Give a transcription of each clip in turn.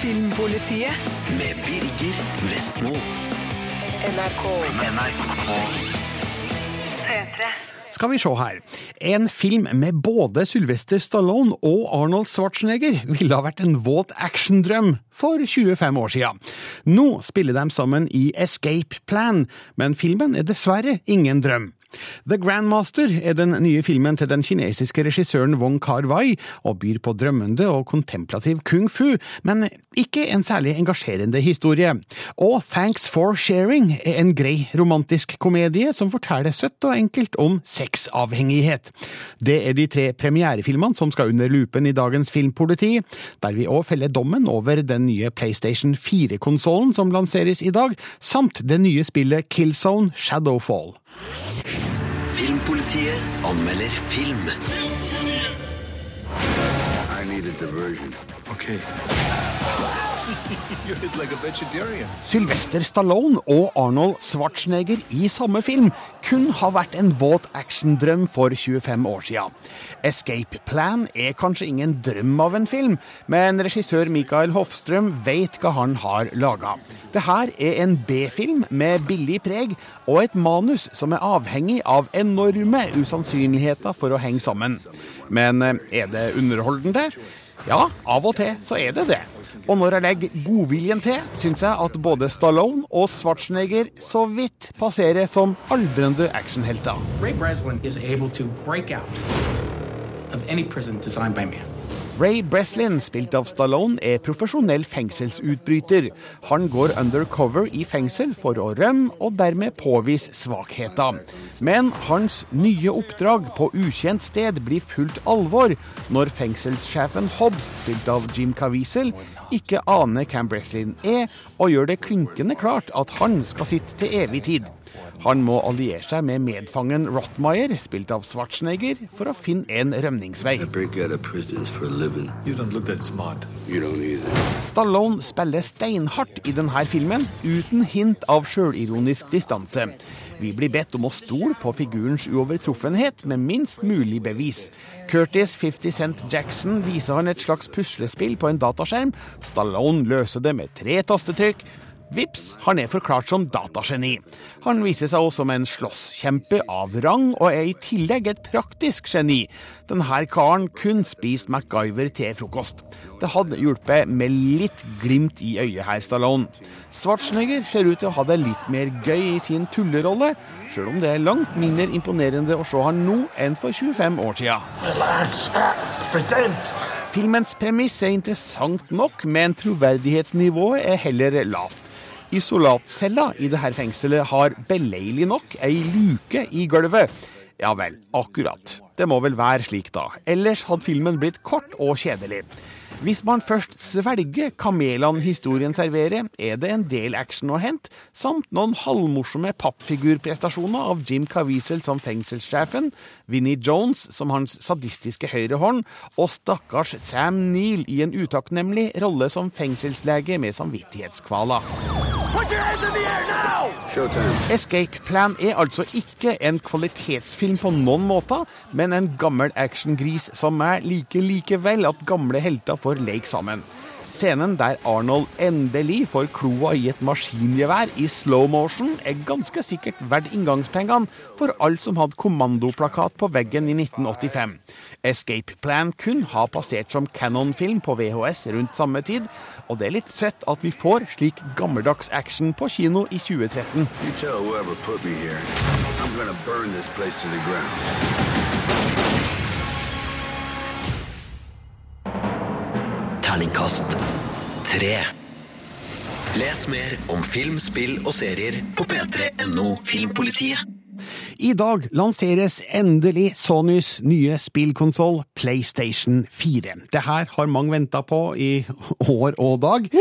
Filmpolitiet med Birger Vestmo. NRK. P3. Skal vi se her. En film med både Sylvester Stallone og Arnold Schwarzenegger ville ha vært en våt actiondrøm for 25 år siden. Nå spiller de sammen i Escape Plan, men filmen er dessverre ingen drøm. The Grandmaster er den nye filmen til den kinesiske regissøren Wong Kar-wai, og byr på drømmende og kontemplativ kung fu, men ikke en særlig engasjerende historie. Og Thanks for Sharing er en grei romantisk komedie som forteller søtt og enkelt om sexavhengighet. Det er de tre premierefilmene som skal under lupen i dagens Filmpoliti, der vi òg feller dommen over den nye PlayStation 4-konsollen som lanseres i dag, samt det nye spillet Killzone Shadowfall. Filmpolitiet anmelder film. I need a diversion. Okay. Sylvester Stallone og Arnold Schwarzenegger i samme film kun har vært en våt actiondrøm for 25 år siden. Escape Plan er kanskje ingen drøm av en film, men regissør Mikael Hofstrøm vet hva han har laga. Det her er en B-film med billig preg, og et manus som er avhengig av enorme usannsynligheter for å henge sammen. Men eh, er det underholdende? Ja, av og til så er det det. Og når jeg legger godviljen til, syns jeg at både Stallone og Schwarzenegger så vidt passerer som aldrende actionhelter. Ray Breslin is able to break out of any prison designed by man. Ray Breslin, spilt av Stallone, er profesjonell fengselsutbryter. Han går undercover i fengsel for å rømme og dermed påvise svakheter. Men hans nye oppdrag på ukjent sted blir fullt alvor når fengselssjefen Hobbs, spilt av Jim Caviezel, ikke aner hvem Breslin er, og gjør det klinkende klart at han skal sitte til evig tid. Han må alliere seg med medfangen Rottmeier, spilt av Schwarzenegger, for å finne en rømningsvei. Stallone spiller steinhardt i denne filmen, uten hint av sjølironisk distanse. Vi blir bedt om å stole på figurens uovertruffenhet med minst mulig bevis. Curtis 50 Cent Jackson viser han et slags puslespill på en dataskjerm. Stallone løser det med tre tastetrykk. Vips, han er forklart som datageni. Han viser seg også som en slåsskjempe av rang, og er i tillegg et praktisk geni. Denne karen kun spiste MacGyver til frokost. Det hadde hjulpet med litt glimt i øyet her, Stallone. Schwarzenegger ser ut til å ha det litt mer gøy i sin tullerolle, sjøl om det er langt mindre imponerende å se han nå enn for 25 år pretend. Filmens premiss er interessant nok, men troverdighetsnivået er heller lavt. Isolatcella i dette fengselet har beleilig nok ei luke i gulvet. Ja vel, akkurat. Det må vel være slik, da. Ellers hadde filmen blitt kort og kjedelig. Hvis man først svelger kamelene historien serverer, er det en del action å hente, samt noen halvmorsomme pappfigurprestasjoner av Jim Caviezel som fengselssjefen, Vinnie Jones som hans sadistiske høyrehånd, og stakkars Sam Neill i en utakknemlig rolle som fengselslege med samvittighetskvaler. Showtime. Escape Plan er altså ikke en kvalitetsfilm på noen måter, men en gammel actiongris som er liker likevel at gamle helter får leke sammen. Scenen der Arnold endelig får kloa i et maskingevær i slow motion, er ganske sikkert verdt inngangspengene for alt som hadde kommandoplakat på veggen i 1985. Escape Plan kun har passert som Canon-film på VHS rundt samme tid, og det er litt søtt at vi får slik gammeldags action på kino i 2013. You tell whoever put me here, I'm gonna burn this place to the ground. Terningkast tre. Les mer om film, spill og serier på p3.no Filmpolitiet. I dag lanseres endelig Sonys nye spillkonsoll PlayStation 4. Det her har mange venta på i år og dag.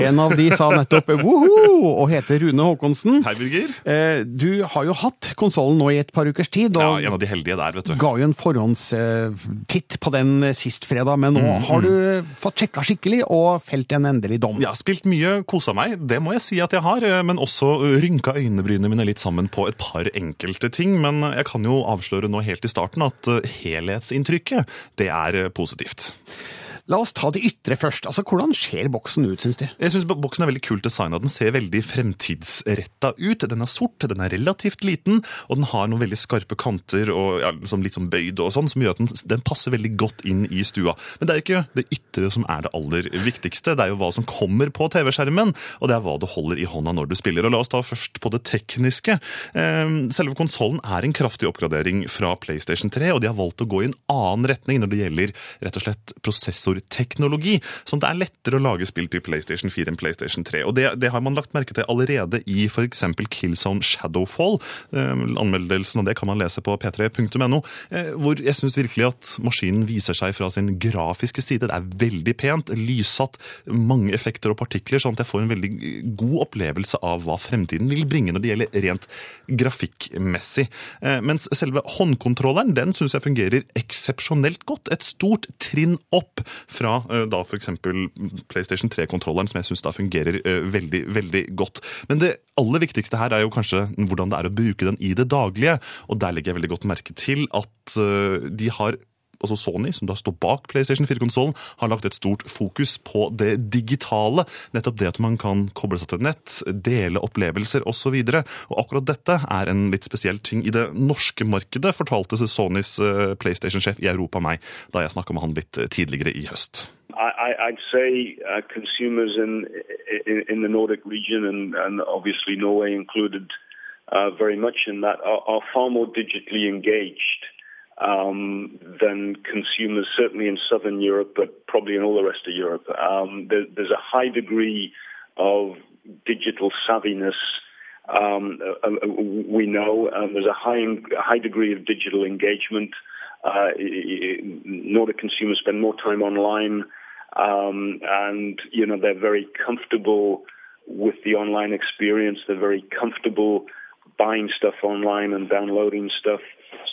En av de sa nettopp woho og heter Rune Håkonsen. Hei, Birger. Eh, Du har jo hatt konsollen nå i et par ukers tid, Ja, og en av de heldige der, vet du. ga jo en forhåndstitt på den sist fredag, men nå har du fått sjekka skikkelig og felt en endelig dom. Jeg har spilt mye, kosa meg, det må jeg si at jeg har, eh, men også rynka øynebrynene mine litt sammen på et par enkelte ting. Men jeg kan jo avsløre nå helt i starten at helhetsinntrykket, det er positivt. La oss ta det ytre først. Altså, Hvordan ser boksen ut, syns du? Jeg synes Boksen er veldig kult designa. Den ser veldig fremtidsretta ut. Den er sort, den er relativt liten, og den har noen veldig skarpe kanter og ja, liksom litt sånn bøyd og sånn, som gjør at den, den passer veldig godt inn i stua. Men det er jo ikke det ytre som er det aller viktigste. Det er jo hva som kommer på TV-skjermen, og det er hva du holder i hånda når du spiller. Og La oss ta først på det tekniske. Eh, Selve konsollen er en kraftig oppgradering fra PlayStation 3, og de har valgt å gå i en annen retning når det gjelder rett og slett prosessorteknologi, sånn at det er lettere å lage spill til PlayStation 4 enn PlayStation 3. Og Det, det har man lagt merke til allerede i f.eks. Killzone Shadowfall. Eh, Anmeldelsen av det kan man lese på p3.no, eh, hvor jeg syns virkelig at maskinen viser seg fra sin grafiske side. Det er veldig pent, lyssatt, mange effekter og partikler, sånn at jeg får en veldig god opplevelse av hva fremtiden vil bringe når det gjelder rent grafikkmessig. Eh, Mens selve håndkontrolleren den syns jeg fungerer eksepsjonelt godt. Et stort trinn opp fra eh, da f.eks. PlayStation 3-kontrolleren, som jeg syns da fungerer eh, veldig, veldig godt. Men det aller viktigste her er jo kanskje hvordan det er å bruke den i det daglige, og der legger jeg veldig godt merke til at eh, de har altså Sony, som da står bak PlayStation 4-konsollen, har lagt et stort fokus på det digitale. Nettopp det at man kan koble seg til nett, dele opplevelser osv. Og, og akkurat dette er en litt spesiell ting i det norske markedet, fortalte Sonys eh, PlayStation-sjef i Europa meg da jeg snakka med han litt eh, tidligere i høst. I, I'd say uh, consumers in, in in the Nordic region and, and obviously Norway included, uh, very much in that, are, are far more digitally engaged um, than consumers, certainly in Southern Europe, but probably in all the rest of Europe. Um, there, there's a high degree of digital savviness. Um, uh, uh, we know there's a high high degree of digital engagement. Uh, Nordic consumers spend more time online, um, and you know they're very comfortable with the online experience. They're very comfortable buying stuff online and downloading stuff.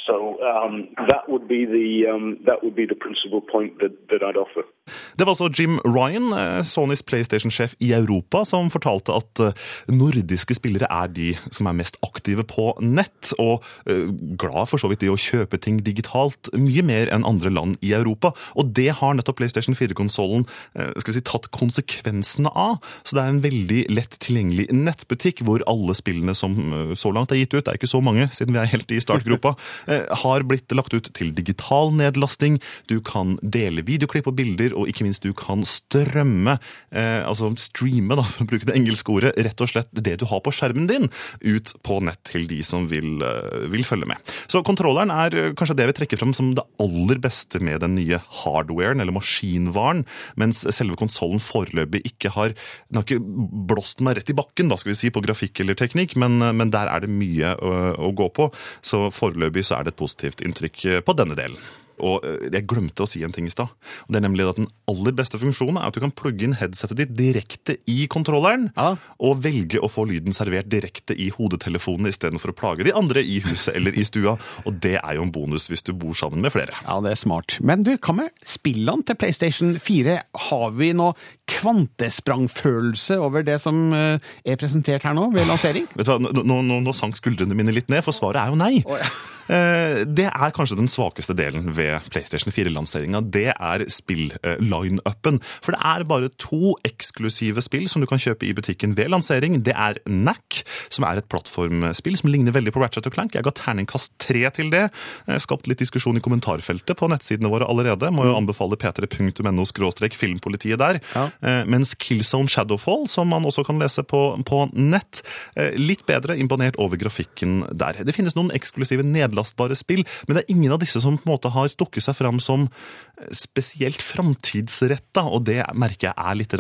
So um, that would be the um, that would be the principal point that, that I'd offer. Det var altså Jim Ryan, eh, Sonys PlayStation-sjef i Europa, som fortalte at eh, nordiske spillere er de som er mest aktive på nett, og eh, glad for så vidt i å kjøpe ting digitalt, mye mer enn andre land i Europa. Og det har nettopp PlayStation 4-konsollen si, tatt konsekvensene av. Så det er en veldig lett tilgjengelig nettbutikk hvor alle spillene som så langt er gitt ut, det er ikke så mange siden vi er helt i startgropa, har blitt lagt ut til digital nedlasting. Du kan dele videoklipp og bilder, og ikke minst du kan strømme, eh, altså streame, da, for å bruke det engelske ordet, rett og slett det du har på skjermen din, ut på nett til de som vil, eh, vil følge med. Så kontrolleren er eh, kanskje det vi trekker fram som det aller beste med den nye hardwaren, eller maskinvaren, mens selve konsollen foreløpig ikke har Den har ikke blåst meg rett i bakken, da skal vi si, på grafikk eller teknikk, men, men der er det mye å, å gå på. Så foreløpig så er det et positivt inntrykk på denne delen. Og eh, jeg glemte å si en ting i stad. det er nemlig at Den aller beste funksjonen er at du kan plugge inn headsetet ditt direkte i kontrolleren, Ja. og velge å få lyden servert direkte i hodetelefonen istedenfor å plage de andre i huset eller i stua. Og det er jo en bonus hvis du bor sammen med flere. Ja, det er smart. Men du, hva med spillene til PlayStation 4? Har vi noe kvantesprangfølelse over det som eh, er presentert her nå ved lansering? Vet du hva, Nå, nå, nå, sank skuldrene mine litt ned, for svaret er jo nei. Eh, Det er kanskje den svakeste delen ved PlayStation 4-lanseringa. Det er spill-line-upen. For det er bare to eksklusive spill som du kan kjøpe i butikken ved lansering. Det er Knack, som er et plattformspill som ligner veldig på Ratchet Clank. Jeg ga terningkast tre til det. Eh, Skapt litt diskusjon i kommentarfeltet på nettsidene våre allerede. Må jo anbefale p3.no filmpolitiet der. Ja. Eh, Mens Killzone Shadowfall, som man også kan lese på, på nett, eh, litt bedre imponert over grafikken der. Det finnes noen eksklusive nedlastbare spill, men det er ingen av disse som på en måte har stukket seg fram som spesielt framtidsretta, og det merker jeg er litt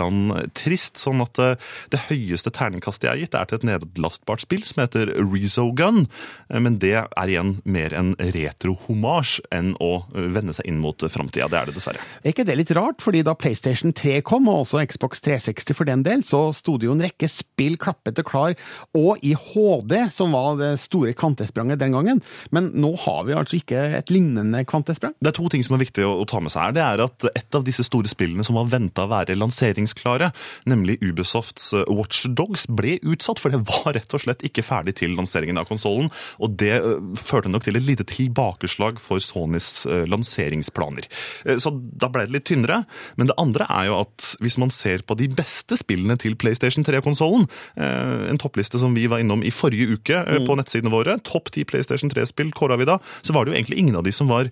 trist. Sånn at eh, det høyeste terningkastet jeg har gitt, er til et nedlastbart spill som heter Rezogun. Eh, Men det er igjen mer en retro-homasj enn å eh, vende seg inn mot framtida. Det er det dessverre. Er ikke det litt rart, fordi da PlayStation 3 kom, og også Xbox 360 for den del, så sto det jo en rekke spill klappete klar, og i HD, som var det store kantespranget den gangen. Men nå har vi altså ikke et lignende kvantesprang. Det er to ting som er viktig å, å ta med seg her. Det er at et av disse store spillene som var venta å være lanseringsklare, nemlig Ubisofts eh, Watch Dogs, ble utsatt, for det var rett og slett ikke ferdig til lanseringen av konsollen. Og det eh, førte nok til et lite tilbakeslag for Sonys eh, lanseringsplaner. Så da ble det litt tynnere. Men det andre er jo at hvis man ser på de beste spillene til PlayStation 3-konsollen, en toppliste som vi var innom i forrige uke eh, på nettsidene våre, topp 10 PlayStation 3-spill kåra vi da, så var det jo egentlig ingen av de som var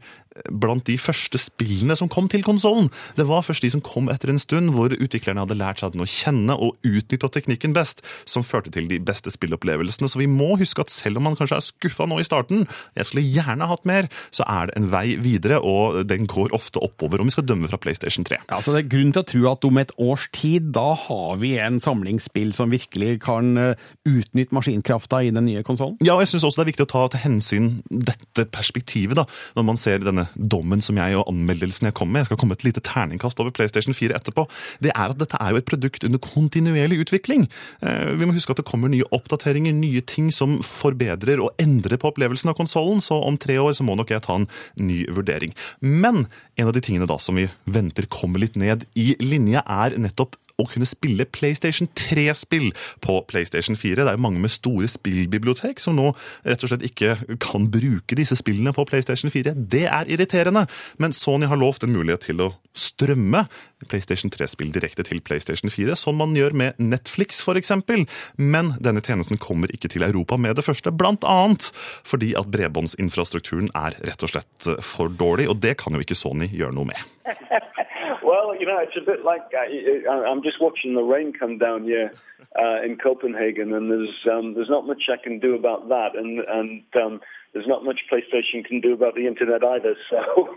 blant de første spillene som kom til konsollen. Det var først de som kom etter en stund, hvor utviklerne hadde lært seg den å kjenne og utnytta teknikken best, som førte til de beste spillopplevelsene. Så vi må huske at selv om man kanskje er skuffa nå i starten, jeg skulle gjerne hatt mer, så er det en vei videre, og den går ofte oppover, om vi skal dømme fra PlayStation 3. Ja, så Det er grunn til å tro at om et års tid, da har vi en samlingsspill som virkelig kan eh, utnytte maskinkrafta i den nye konsollen? Ja, og jeg syns også det er viktig å ta til hensyn dette perspektivet, da, når man ser denne dommen som jeg og anmeldelsen jeg kom med. Jeg skal komme et lite terningkast over PlayStation 4 etterpå. Det er at dette er jo et produkt under kontinuerlig utvikling. Eh, Vi må huske at det kommer nye oppdateringer, nye ting som forbedrer og endrer på opplevelsen av konsollen, så om tre år så må nok jeg ta en ny vurdering. Men en av de tingene da som vi venter kommer litt ned i linje, er nettopp å kunne spille PlayStation 3-spill på PlayStation 4. Det er jo mange med store spillbibliotek som nå rett og slett ikke kan bruke disse spillene på PlayStation 4. Det er irriterende, men Sony har lovt en mulighet til å strømme PlayStation 3-spill direkte til PlayStation 4, som man gjør med Netflix f.eks. Men denne tjenesten kommer ikke til Europa med det første, annet fordi at bredbåndsinfrastrukturen er rett og slett for dårlig, og det kan jo ikke Sony gjøre noe med. You know, it's a bit like uh, I- I'm just watching the rain come down here uh, in Copenhagen, and there's um, there's not much I can do about that, and and um, there's not much PlayStation can do about the internet either. So,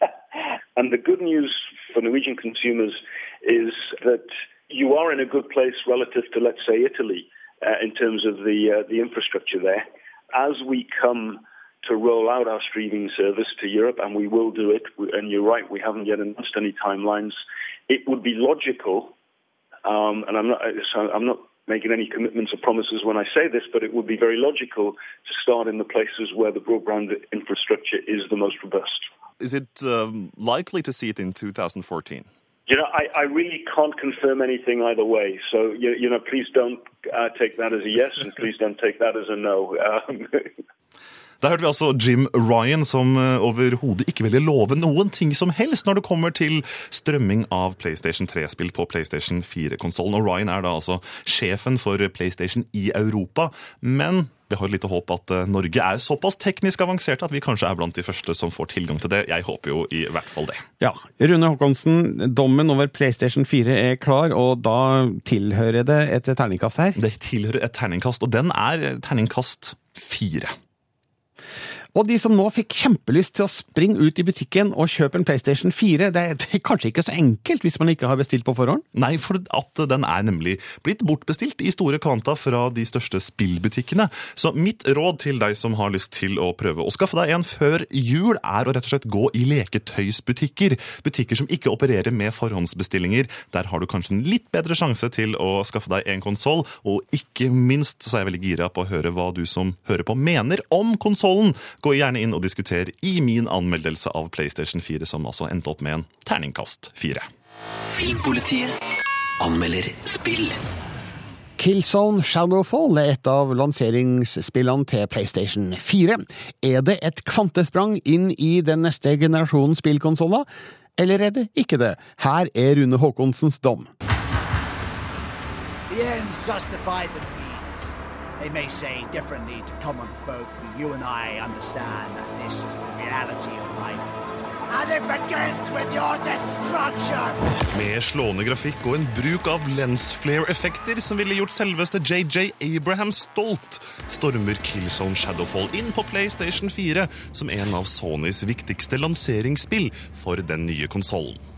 and the good news for Norwegian consumers is that you are in a good place relative to, let's say, Italy uh, in terms of the uh, the infrastructure there. As we come to roll out our streaming service to Europe, and we will do it. And you're right, we haven't yet announced any timelines. It would be logical, um, and I'm not, I'm not making any commitments or promises when I say this, but it would be very logical to start in the places where the broadband infrastructure is the most robust. Is it um, likely to see it in 2014? You know, I, I really can't confirm anything either way. So, you, you know, please don't uh, take that as a yes, and please don't take that as a no. Um, Der hørte vi altså Jim Ryan, som eh, overhodet ikke ville love noen ting som helst når det kommer til strømming av PlayStation 3-spill på PlayStation 4-konsollen. Og Ryan er da altså sjefen for PlayStation i Europa. Men vi har lite håp at eh, Norge er såpass teknisk avanserte at vi kanskje er blant de første som får tilgang til det. Jeg håper jo i hvert fall det. Ja. Rune Håkonsen, dommen over PlayStation 4 er klar, og da tilhører det et terningkast her. Det tilhører et terningkast, og den er terningkast fire. Og de som nå fikk kjempelyst til å springe ut i butikken og kjøpe en PlayStation 4, det er, kanskje ikke så enkelt hvis man ikke har bestilt på forhånd? Nei, for at den er nemlig blitt bortbestilt i store kvanta fra de største spillbutikkene. Så mitt råd til deg som har lyst til å prøve å skaffe deg en før jul, er å rett og slett gå i leketøysbutikker. Butikker som ikke opererer med forhåndsbestillinger. Der har du kanskje en litt bedre sjanse til å skaffe deg en konsoll, og ikke minst så er jeg veldig gira på å høre hva du som hører på mener om konsollen. Gå gjerne inn og diskuter i min anmeldelse av PlayStation 4, som altså endte opp med en terningkast 4. Filmpolitiet anmelder spill. Killzone Shadowfall er et av lanseringsspillene til PlayStation 4. Er det et kvantesprang inn i den neste generasjonen spillkonsoller? Eller er det ikke det? Her er Rune Haakonsens dom. The ends justify the means. They may say differently to common folk, but you and I understand that this is the reality of life. And it begins with your destruction! Med slående grafikk og en bruk av lensflare-effekter som ville gjort selveste JJ Abraham stolt, stormer Killzone Shadowfall inn på PlayStation 4 som en av Sonys viktigste lanseringsspill for den nye konsollen.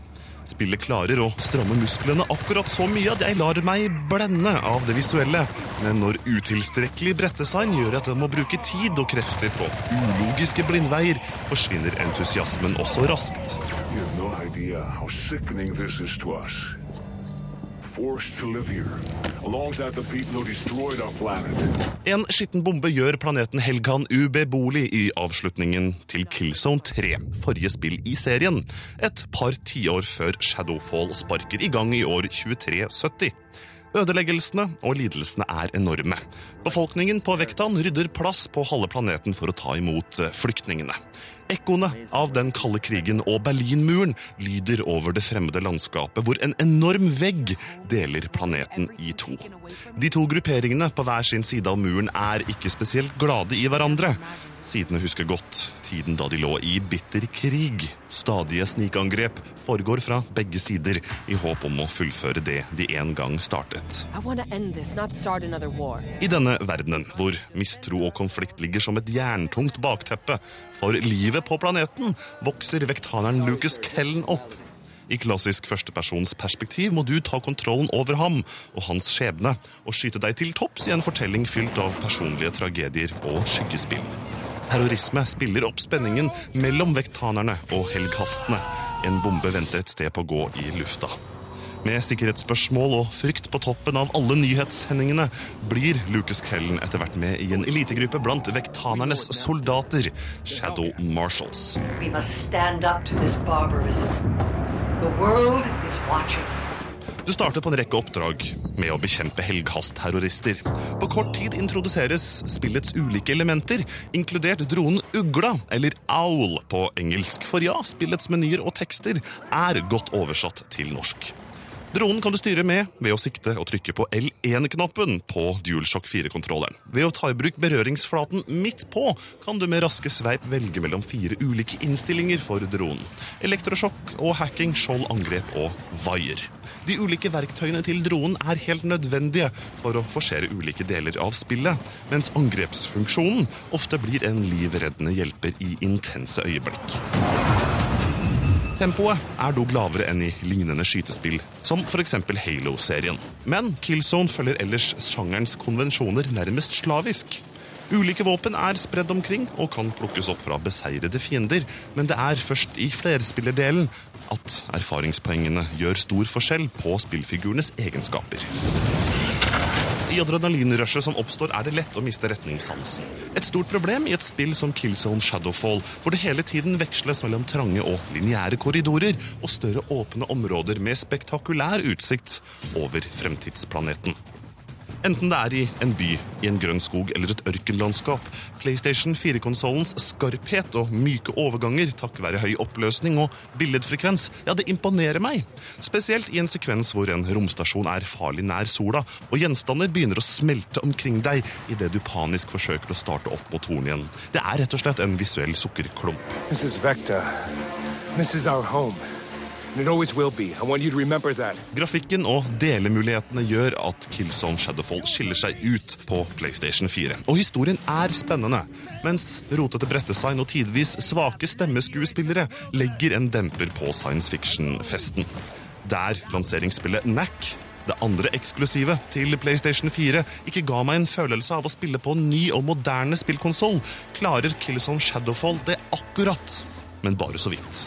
Spillet klarer å stramme musklene akkurat så mye at jeg lar meg blende av det visuelle, men når utilstrekkelig brettdesign gjør at jeg må bruke tid og krefter på ulogiske blindveier, forsvinner entusiasmen også raskt. You have no idea how sickening this is to us. En skitten bombe gjør planeten Helgan ubeboelig i avslutningen til Killzone 3, forrige spill i serien, et par tiår før Shadowfall sparker i gang i år 2370. Ødeleggelsene og lidelsene er enorme. Befolkningen på Vektan rydder plass på halve planeten for å ta imot eh, flyktningene. Ekkoene av den kalde krigen og Berlinmuren lyder over det fremmede landskapet, hvor en enorm vegg deler planeten i to. De to grupperingene på hver sin side av muren er ikke spesielt glade i hverandre. Sidene husker godt tiden da de lå i bitter krig. Stadige snikangrep foregår fra begge sider, i håp om å fullføre det de en gang startet. I this, start. Denne verdenen, hvor mistro og konflikt ligger som et jerntungt bakteppe for livet på planeten, vokser vektaneren Lucas Kellen opp. I klassisk førstepersonsperspektiv må du ta kontrollen over ham og hans skjebne, og skyte deg til topps i en fortelling fylt av personlige tragedier og skyggespill. Terrorisme spiller opp spenningen mellom vektanerne og helghastene. En bombe venter et sted på å gå i lufta. Med sikkerhetsspørsmål og frykt på toppen av alle nyhetssendingene blir Lucas Kellen etter hvert med i en elitegruppe blant vektanernes soldater, Shadow Marshals. We must stand up to this barbarism. The world is watching. Du starter på en rekke oppdrag med å bekjempe helghast-terrorister. På kort tid introduseres spillets ulike elementer, inkludert dronen Ugla, eller Owl på engelsk. For ja, spillets menyer og tekster er godt oversatt til norsk. Dronen kan du styre med ved å sikte og trykke på L1-knappen på DualShock 4-kontrolleren. Ved å ta i bruk berøringsflaten midt på kan du med raske sveip velge mellom fire ulike innstillinger for dronen. Elektrosjokk og hacking, skjold, angrep og vaier. De ulike verktøyene til dronen er helt nødvendige for å forsere ulike deler av spillet, mens angrepsfunksjonen ofte blir en livreddende hjelper i intense øyeblikk. Tempoet er dog lavere enn i lignende skytespill, som f.eks. Halo-serien. Men Killzone følger ellers sjangerens konvensjoner nærmest slavisk. Ulike våpen er spredd omkring og kan plukkes opp fra beseirede fiender, men det er først i flerspillerdelen at erfaringspoengene gjør stor forskjell på spillfigurenes egenskaper. I adrenalinrushet som oppstår, er det lett å miste retningssansen. Et stort problem i et spill som Killzone Shadowfall, hvor det hele tiden veksles mellom trange og lineære korridorer og større åpne områder med spektakulær utsikt over fremtidsplaneten. Enten det er i en by, i en grønn skog eller et ørkenlandskap. PlayStation 4-konsollens skarphet og myke overganger takket være høy oppløsning og billedfrekvens, ja, det imponerer meg. Spesielt i en sekvens hvor en romstasjon er farlig nær sola, og gjenstander begynner å smelte omkring deg idet du panisk forsøker å starte opp motoren igjen. Det er rett og slett en visuell sukkerklump. Mrs. Vector. This is our home. Grafikken og delemulighetene gjør at Killzone Shadowfall skiller seg ut på PlayStation 4. Og historien er spennende, mens rotete brettdesign og tidvis svake stemmeskuespillere legger en demper på science fiction-festen. Der lanseringsspillet Knack det andre eksklusive til PlayStation 4 ikke ga meg en følelse av å spille på en ny og moderne spillkonsoll, klarer Killzone Shadowfall det akkurat, men bare så vidt.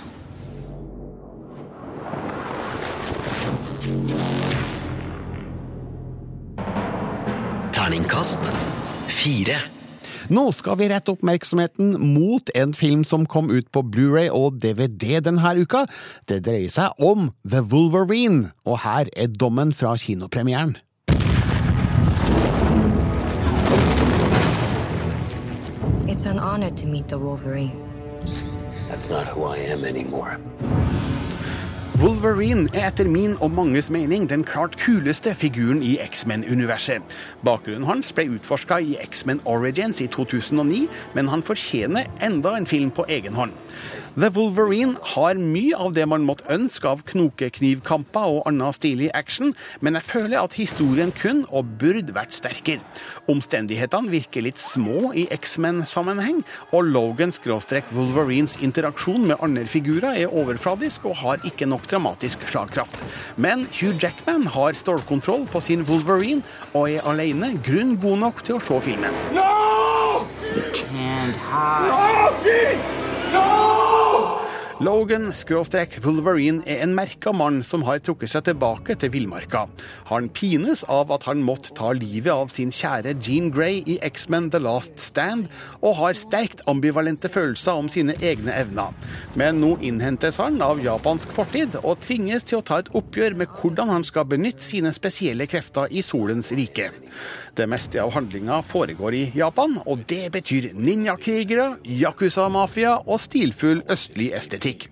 Terningkast fire. Nå skal vi rette oppmerksomheten mot en film som kom ut på Blu-ray og DVD denne uka. Det dreier seg om The Wolverine, og her er dommen fra kinopremieren. It's an honor to meet the Wolverine. That's not who I am anymore. Wolverine er etter min og manges mening den klart kuleste figuren i X-Men-universet. Bakgrunnen hans ble utforska i X-Men Origins i 2009, men han fortjener enda en film på egen hånd. The Wolverine har mye av det man måtte ønske av knokeknivkamper og annen stilig action, men jeg føler at historien kun og burde vært sterkere. Omstendighetene virker litt små i X-Men-sammenheng, og Logan-Wolverines interaksjon med andre figurer er overfladisk og har ikke nok dramatisk slagkraft. Men Hugh Jackman har stålkontroll på sin Wolverine og er alene grunn god nok til å se filmen. Logan-Wolverine er en merka mann som har trukket seg tilbake til villmarka. Han pines av at han måtte ta livet av sin kjære Jean Grey i X-Men The Last Stand, og har sterkt ambivalente følelser om sine egne evner. Men nå innhentes han av japansk fortid og tvinges til å ta et oppgjør med hvordan han skal benytte sine spesielle krefter i solens rike. Det meste av handlinga foregår i Japan, og det betyr ninjakrigere, yakuza-mafia og stilfull østlig estetikk.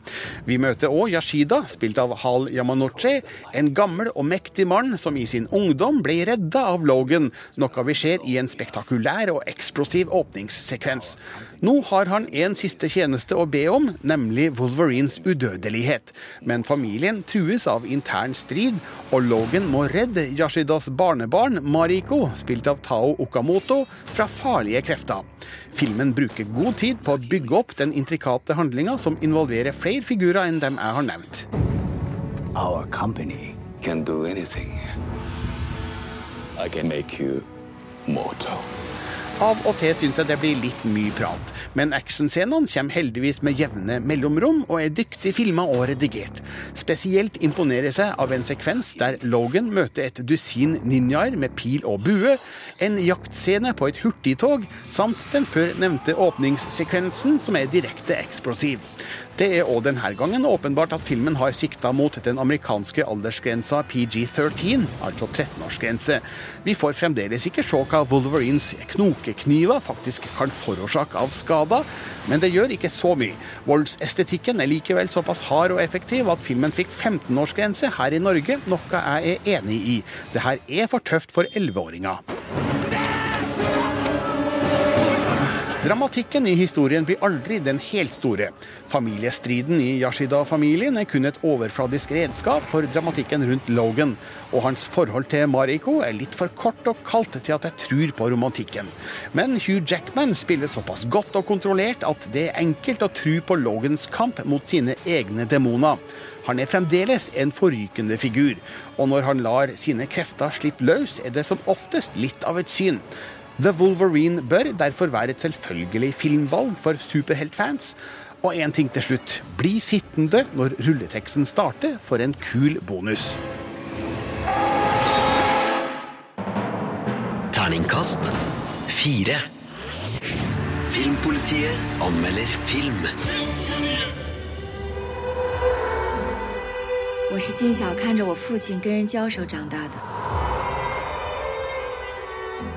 Vi møter òg Yashida, spilt av Hal Yamanoche, en gammel og mektig mann som i sin ungdom ble redda av Logan, noe vi ser i en spektakulær og eksplosiv åpningssekvens. Nå har han en siste tjeneste å be om, nemlig Wolverines udødelighet. Men familien trues av intern strid, og Logan må redde Yashidas barnebarn Mariko, spilt av Tao Okamoto, fra farlige krefter. Filmen bruker god tid på å bygge opp den intrikate handlinga som involverer flere figurer enn dem jeg har nevnt. Our company can do anything. I can make you mortal. Av og til syns jeg det blir litt mye prat, men actionscenene kommer heldigvis med jevne mellomrom og er dyktig filma og redigert. Spesielt imponerer seg av en sekvens der Logan møter et dusin ninjaer med pil og bue, en jaktscene på et hurtigtog, samt den før nevnte åpningssekvensen som er direkte eksplosiv. Det er òg denne gangen åpenbart at filmen har sikta mot den amerikanske aldersgrensa PG-13, altså 13-årsgrense. Vi får fremdeles ikke se hva Wolverines knokekniver faktisk kan forårsake av skader, men det gjør ikke så mye. Voldsestetikken er likevel såpass hard og effektiv at filmen fikk 15-årsgrense her i Norge, noe jeg er enig i. Det her er for tøft for 11-åringer. Dramatikken i historien blir aldri den helt store. Familiestriden i Yashida-familien er kun et overfladisk redskap for dramatikken rundt Logan, og hans forhold til Mariko er litt for kort og kaldt til at jeg tror på romantikken. Men Hugh Jackman spiller såpass godt og kontrollert at det er enkelt å tro på Logans kamp mot sine egne demoner. Han er fremdeles en forrykende figur, og når han lar sine krefter slippe løs, er det som oftest litt av et syn. The Wolverine bør derfor være et selvfølgelig filmvalg for superheltfans. Og én ting til slutt. Bli sittende når rulleteksten starter for en kul bonus. Terningkast fire. Filmpolitiet anmelder film. 我是金小看着我父亲跟人交手长大的。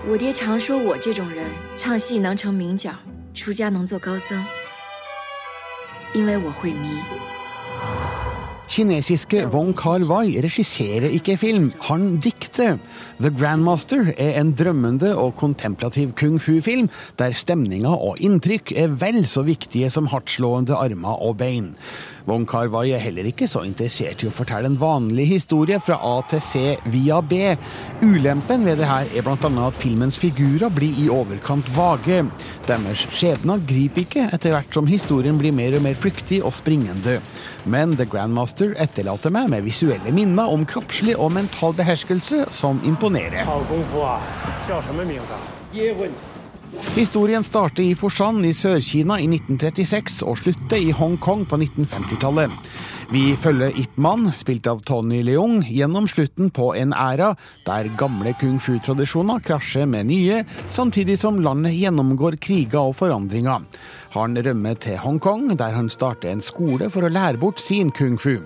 我爹常说我这种人唱戏能成名角，出家能做高僧，因为我会迷。Kinesiske Wong Kar-wai regisserer ikke film, han dikter. The Grandmaster er en drømmende og kontemplativ kung fu-film, der stemninga og inntrykk er vel så viktige som hardtslående armer og bein. Wong Kar-wai er heller ikke så interessert i å fortelle en vanlig historie fra A til C via B. Ulempen ved det her er bl.a. at filmens figurer blir i overkant vage. Deres skjebner griper ikke etter hvert som historien blir mer og mer flyktig og springende. Men The Grandmaster etterlater meg med visuelle minner om kroppslig og mental beherskelse som imponerer. Historien starter i Foshan i Sør-Kina i 1936 og slutter i Hongkong på 1950-tallet. Vi følger Ip Man, spilt av Tony Leung, gjennom slutten på en æra der gamle kung fu-tradisjoner krasjer med nye, samtidig som landet gjennomgår kriger og forandringer. Han rømmer til Hongkong, der han starter en skole for å lære bort sin kung fu.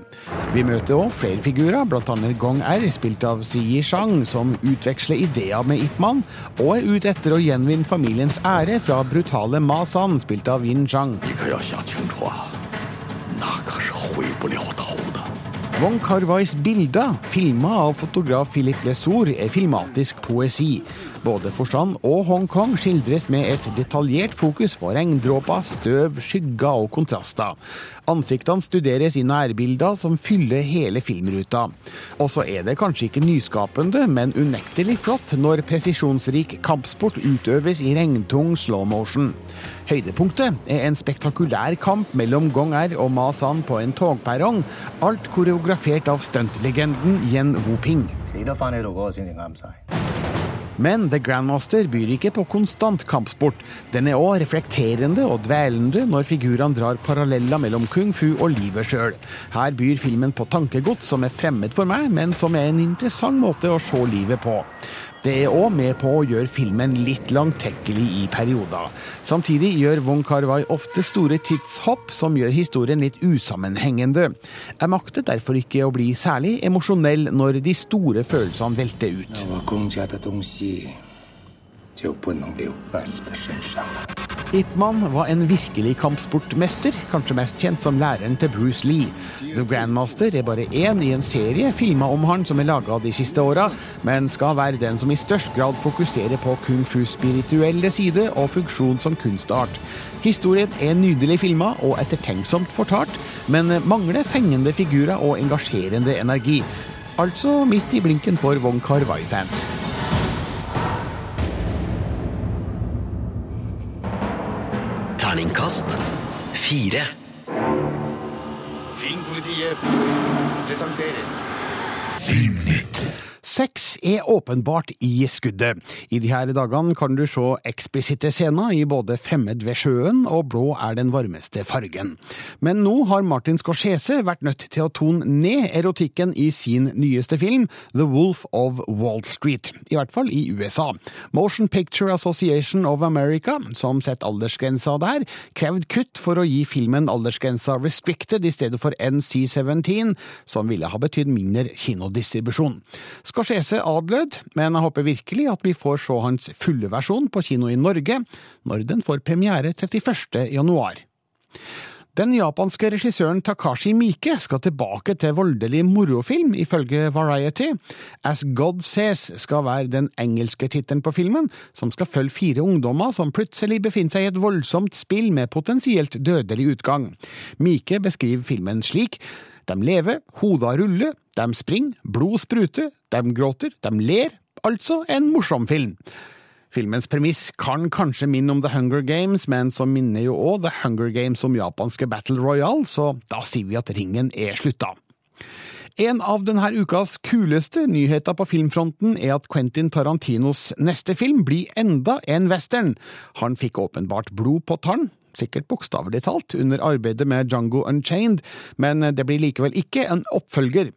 Vi møter òg flere figurer, bl.a. Gong R, spilt av Si Yishang, som utveksler ideer med Ip Man, og er ute etter å gjenvinne familiens ære fra brutale Ma San, spilt av Yin Zhang. 你可要想清楚啊，那可是 回不了头的。 Wong Kar-wais bilder, filma av fotograf Philip Lesour, er filmatisk poesi. Både Forsand og Hongkong skildres med et detaljert fokus på regndråper, støv, skygger og kontraster. Ansiktene studeres i nærbilder som fyller hele filmruta. Og så er det kanskje ikke nyskapende, men unektelig flott når presisjonsrik kampsport utøves i regntung slow motion. Høydepunktet er en spektakulær kamp mellom Gong Er og Ma San på en togperrong, alt koreografert av stuntlegenden Yen Woping. Men The Grandmaster byr ikke på konstant kampsport. Den er òg reflekterende og dvelende når figurene drar paralleller mellom kung fu og livet sjøl. Her byr filmen på tankegods som er fremmed for meg, men som er en interessant måte å se livet på. Det er òg med på å gjøre filmen litt langtekkelig i perioder. Samtidig gjør Wong Kar-wai ofte store tidshopp som gjør historien litt usammenhengende. Jeg makter derfor ikke å bli særlig emosjonell når de store følelsene velter ut. 我公家的东西就不能留在你的身上了。 Ip Man var en virkelig kampsportmester, kanskje mest kjent som læreren til Bruce Lee. The Grandmaster er bare én i en serie filmer om han som er laga de siste åra, men skal være den som i størst grad fokuserer på kung fus spirituelle side og funksjon som kunstart. Historien er nydelig filma og ettertenksomt fortalt, men mangler fengende figurer og engasjerende energi. Altså midt i blinken for Wong Kar-wai-fans. Terningkast fire. Filmpolitiet presenterer Sex er åpenbart i skuddet. I de her dagene kan du se eksplisitte scener i både Fremmed ved sjøen og Blå er den varmeste fargen. Men nå har Martin Scorsese vært nødt til å tone ned erotikken i sin nyeste film, The Wolf of Wall Street. I hvert fall i USA. Motion Picture Association of America, som setter aldersgrensa der, krevde kutt for å gi filmen aldersgrensa restricted i stedet for NC17, som ville ha betydd mindre kinodistribusjon. Scorsese adlød, men jeg håper virkelig at vi får se hans fulle versjon på kino i Norge, når den får premiere 31. januar. Den japanske regissøren Takashi Miike skal tilbake til voldelig morofilm, ifølge Variety. As God Says skal være den engelske tittelen på filmen, som skal følge fire ungdommer som plutselig befinner seg i et voldsomt spill med potensielt dødelig utgang. Miike beskriver filmen slik. De lever, hoda ruller, de springer, blod spruter, de gråter, de ler. Altså en morsom film. Filmens premiss kan kanskje minne om The Hunger Games, men så minner jo òg The Hunger Games om japanske Battle Royale, så da sier vi at ringen er slutta. En av denne ukas kuleste nyheter på filmfronten er at Quentin Tarantinos neste film blir enda en western. Han fikk åpenbart blod på tann, sikkert bokstavelig talt, under arbeidet med Django Unchained, men det blir likevel ikke en oppfølger.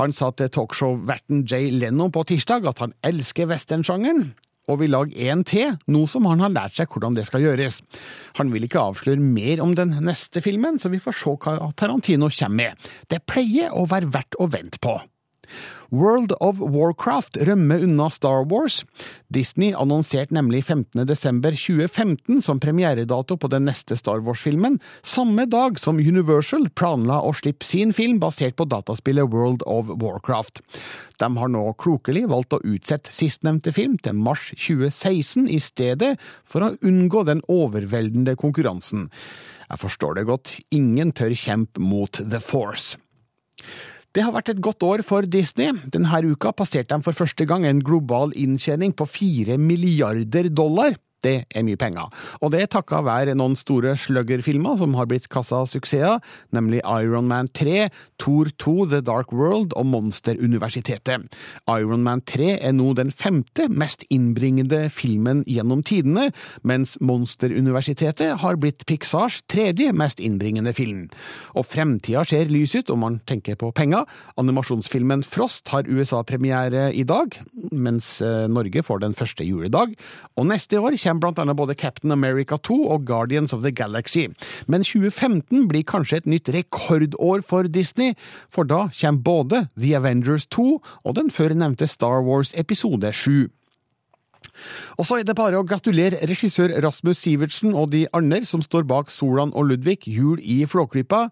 Han sa til talkshow-verten Jay Leno på tirsdag at han elsker westernsjangeren, og vil lage en til, nå som han har lært seg hvordan det skal gjøres. Han vil ikke avsløre mer om den neste filmen, så vi får se hva Tarantino kommer med. Det pleier å være verdt å vente på. World of Warcraft rømmer unna Star Wars. Disney annonserte nemlig 15.12.2015 som premieredato på den neste Star Wars-filmen, samme dag som Universal planla å slippe sin film basert på dataspillet World of Warcraft. De har nå klokelig valgt å utsette sistnevnte film til mars 2016 i stedet, for å unngå den overveldende konkurransen. Jeg forstår det godt, ingen tør kjempe mot The Force. Det har vært et godt år for Disney. Denne uka passerte de for første gang en global inntjening på fire milliarder dollar. Det er mye penger. Og det takka være noen store sluggerfilmer som har blitt kassa suksesser, nemlig Iron Man 3, Thor 2, The Dark World og Monsteruniversitetet. Iron Man 3 er nå den femte mest innbringende filmen gjennom tidene, mens Monsteruniversitetet har blitt Pixars tredje mest innbringende film. Og fremtida ser lys ut om man tenker på penger. Animasjonsfilmen Frost har USA-premiere i dag, mens eh, Norge får den første juledag. Og neste år kommer blant annet både Captain America 2 og Guardians of the Galaxy. Men 2015 blir kanskje et nytt rekordår for Disney, for da kommer både The Avengers 2 og den før nevnte Star Wars episode 7. Og så er det bare å gratulere regissør Rasmus Sivertsen og de andre som står bak Solan og Ludvig Jul i Flåklypa.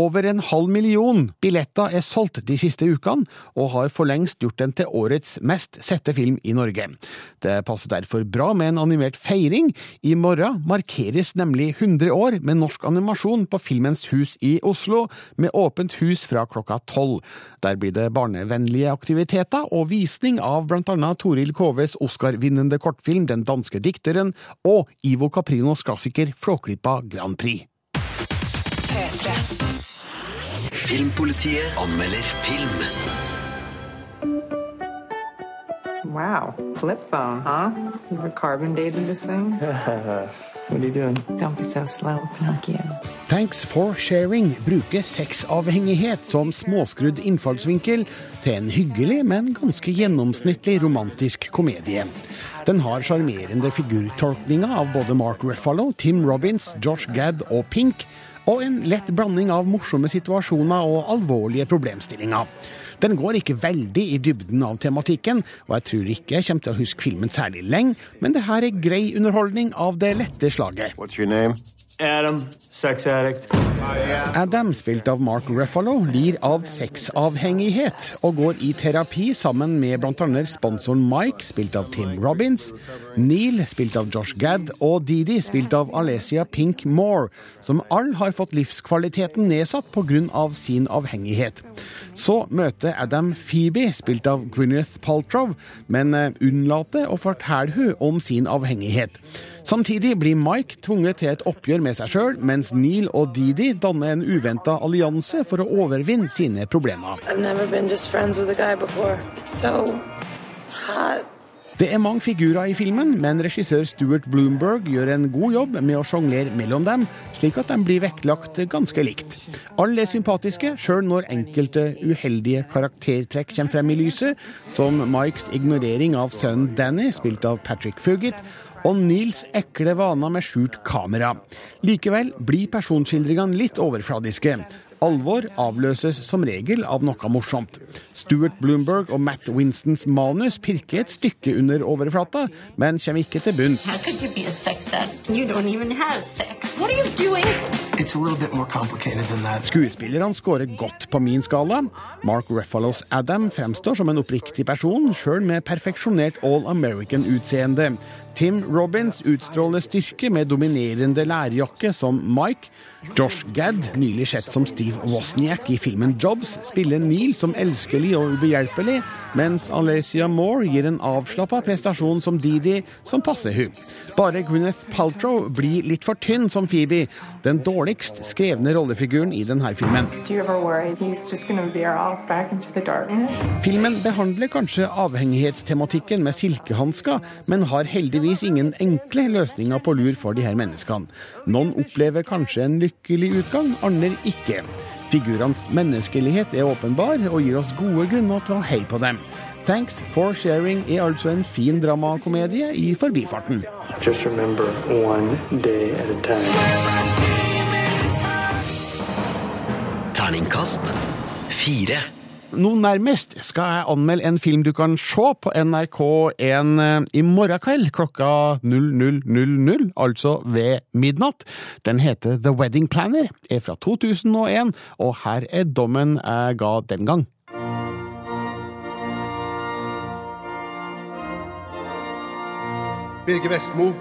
Over en halv million billetter er solgt de siste ukene, og har for lengst gjort den til årets mest sette film i Norge. Det passer derfor bra med en animert feiring. I morgen markeres nemlig 100 år med norsk animasjon på Filmens hus i Oslo, med åpent hus fra klokka tolv. Der blir det barnevennlige aktiviteter og visning av blant annet Toril Koves Oscar-vinnende kortfilm Den danske dikteren og Ivo Caprinos klassiker Flåklypa Grand Prix. Filmpolitiet anmelder film. Wow, flip phone, huh? You were carbon dating this thing? What are you doing? Don't be so slow, Pinocchio. Thanks for sharing bruker sexavhengighet som småskrudd innfallsvinkel til en hyggelig, men ganske gjennomsnittlig romantisk komedie. Den har sjarmerende figurtolkninger av både Mark Ruffalo, Tim Robins, Josh Gad og Pink, og en lett blanding av morsomme situasjoner og alvorlige problemstillinger. Den går ikke veldig i dybden av tematikken, og jeg tror ikke jeg kommer til å huske filmen særlig lenge, men det her er grei underholdning av det lette slaget. What's your name? Adam, sex addict. Adam, spilt av Mark Ruffalo, lir av sexavhengighet og går i terapi sammen med bl.a. sponsoren Mike, spilt av Tim Robins, Neil, spilt av Josh Gad, og Didi, spilt av Alesia Pink Moore, som all har fått livskvaliteten nedsatt pga. sin avhengighet. Så møter Adam Phoebe, spilt av Gwyneth Paltrow, men eh, unnlater å fortelle hun om sin avhengighet. Samtidig blir Mike tvunget til et oppgjør med seg sjøl, mens Neil og Didi danner en uventa allianse for å overvinne sine problemer. Det er mange figurer i filmen, men regissør Stuart Bloomberg gjør en god jobb med å sjonglere mellom dem, slik at de blir vektlagt ganske likt. Alle er sympatiske, sjøl når enkelte uheldige karaktertrekk kommer frem i lyset, som Mikes ignorering av sønnen Danny, spilt av Patrick Fugit, og Nils ekle vaner med skjult kamera. Likevel blir personskildringene litt overfladiske. Alvor avløses som regel av noe morsomt. Stuart Bloomberg og Matt Winstons manus pirker et stykke under overflata, men kommer ikke til bunn. How could you be a sex addict? You don't even have sex. What are you doing? It's a little bit more complicated than that. Skuespillerne scorer godt på min skala. Mark Ruffalos Adam fremstår som en oppriktig person, sjøl med perfeksjonert All American-utseende. Tim Robins utstråler styrke med dominerende lærjakke som Mike. Josh Gad, nylig sett som Steve Wozniak i filmen Jobs, spiller Neil som elskelig og ubehjelpelig, mens Alesia Moore gir en avslappa prestasjon som Didi, som passer hun. Bare Gwyneth Paltrow blir litt for tynn som Phoebe, den dårligst skrevne rollefiguren i denne filmen. Filmen behandler kanskje avhengighetstematikken med silkehansker, men har heldigvis ingen enkle løsninger på lur for de her menneskene. Noen opplever kanskje en lykkelig utgang, andre ikke. Figurenes menneskelighet er åpenbar og gir oss gode grunner til å heie på dem. Thanks for sharing er altså en fin dramakomedie i forbifarten. Just remember one day at a time. Terningkast fire. Nå nærmest skal jeg anmelde en film du kan se på NRK1 eh, i morgen kveld klokka 00.00, altså ved midnatt. Den heter The Wedding Planner, er fra 2001, og her er dommen jeg ga den gang. Birger Vestmo,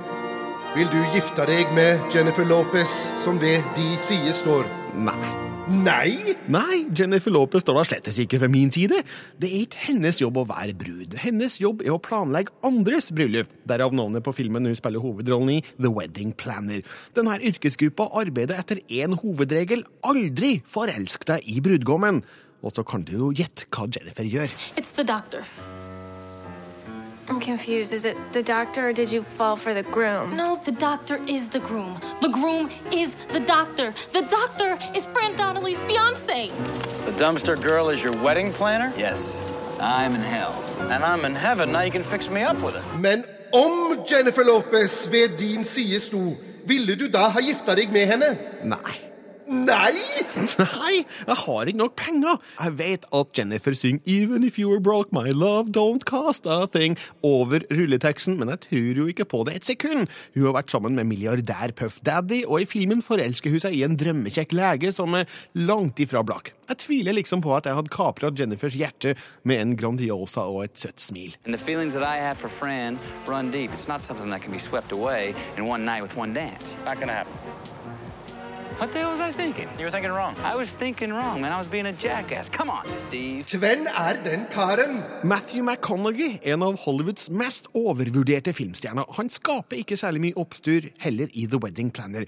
vil du gifte deg med Jennifer Lopez som det de sier står? Nei. Nei? Nei, Jennifer Lopez står da slettes ikke fra min side. Det er ikke hennes jobb å være brud. Hennes jobb er å planlegge andres bryllup. Derav navnet på filmen hun spiller hovedrollen i, The Wedding Planner. Denne yrkesgruppa arbeider etter én hovedregel aldri forelsk deg i brudgommen. Og så kan du jo gjette hva Jennifer gjør. It's the doctor. I'm confused. Is it the doctor or did you fall for the groom? No, the doctor is the groom. The groom is the doctor. The doctor is Fran Donnelly's fiance. The dumpster girl is your wedding planner? Yes. I'm in hell. And I'm in heaven. Now you can fix me up with it. Men om Jennifer Lopez ved din side sto, ville du da ha gifta deg med henne? Nei. Nei! Nei, jeg har ikke nok penger. Jeg vet at Jennifer synger 'Even if you were broke, my love don't cost a thing' over rulleteksten, men jeg tror jo ikke på det et sekund. Hun har vært sammen med milliardær Puff Daddy, og i filmen forelsker hun seg i en drømmekjekk lege som er langt ifra blakk. Jeg tviler liksom på at jeg hadde kapra Jennifers hjerte med en Grandiosa og et søtt smil. And the feelings that I have for Fran run deep. It's not something that can be swept away in one night with one dance. Not gonna happen. What the hell was I thinking? You were thinking wrong. I was thinking wrong, man. I was being a jackass. Come on, Steve. Hvem er den karen? Matthew McConaughey, en av Hollywoods mest overvurderte filmstjerner. Han skaper ikke særlig mye oppstyr heller i The Wedding Planner.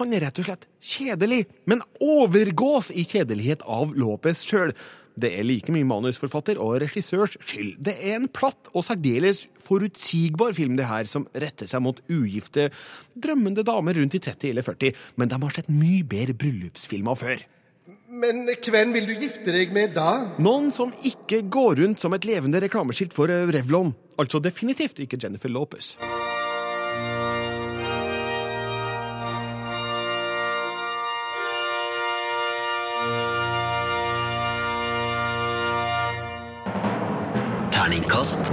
Han er rett og slett kjedelig, men overgås i kjedelighet av Lopez sjøl. Det er like mye manusforfatter og regissørs skyld. Det er en platt og særdeles forutsigbar film, det her, som retter seg mot ugifte, drømmende damer rundt i 30 eller 40, men de har sett mye bedre bryllupsfilmer før. Men hvem vil du gifte deg med da? Noen som ikke går rundt som et levende reklameskilt for Revlon. Altså definitivt ikke Jennifer Lopez. Terningkast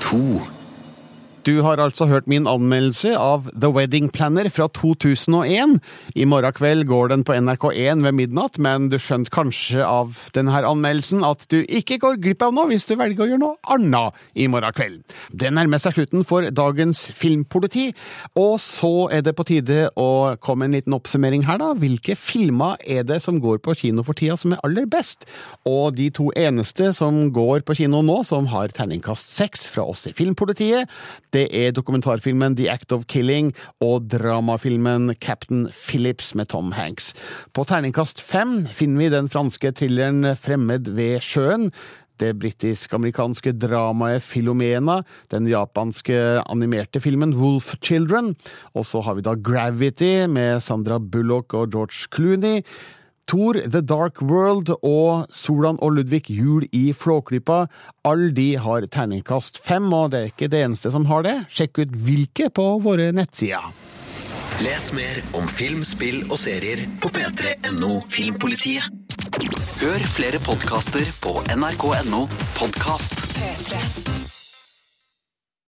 to. Du har altså hørt min anmeldelse av The Wedding Planner fra 2001. I morgen kveld går den på NRK1 ved midnatt, men du skjønte kanskje av denne anmeldelsen at du ikke går glipp av noe hvis du velger å gjøre noe annet i morgen kveld. Det nærmer seg slutten for dagens Filmpoliti, og så er det på tide å komme en liten oppsummering her, da. Hvilke filmer er det som går på kino for tida som er aller best? Og de to eneste som går på kino nå, som har terningkast seks fra oss i Filmpolitiet, det er dokumentarfilmen The Act of Killing og dramafilmen Captain Phillips med Tom Hanks. På terningkast fem finner vi den franske thrilleren Fremmed ved sjøen. Det britisk-amerikanske dramaet Filomena, den japanske animerte filmen Wolf Children, og så har vi da Gravity med Sandra Bullock og George Clooney. Thor, The Dark World og Solan og Ludvig Jul i Flåklypa. Alle de har terningkast fem, og det er ikke det eneste som har det. Sjekk ut hvilke på våre nettsider. Les mer om film, spill og serier på p3.no Filmpolitiet. Hør flere podkaster på nrk.no podkast. P3.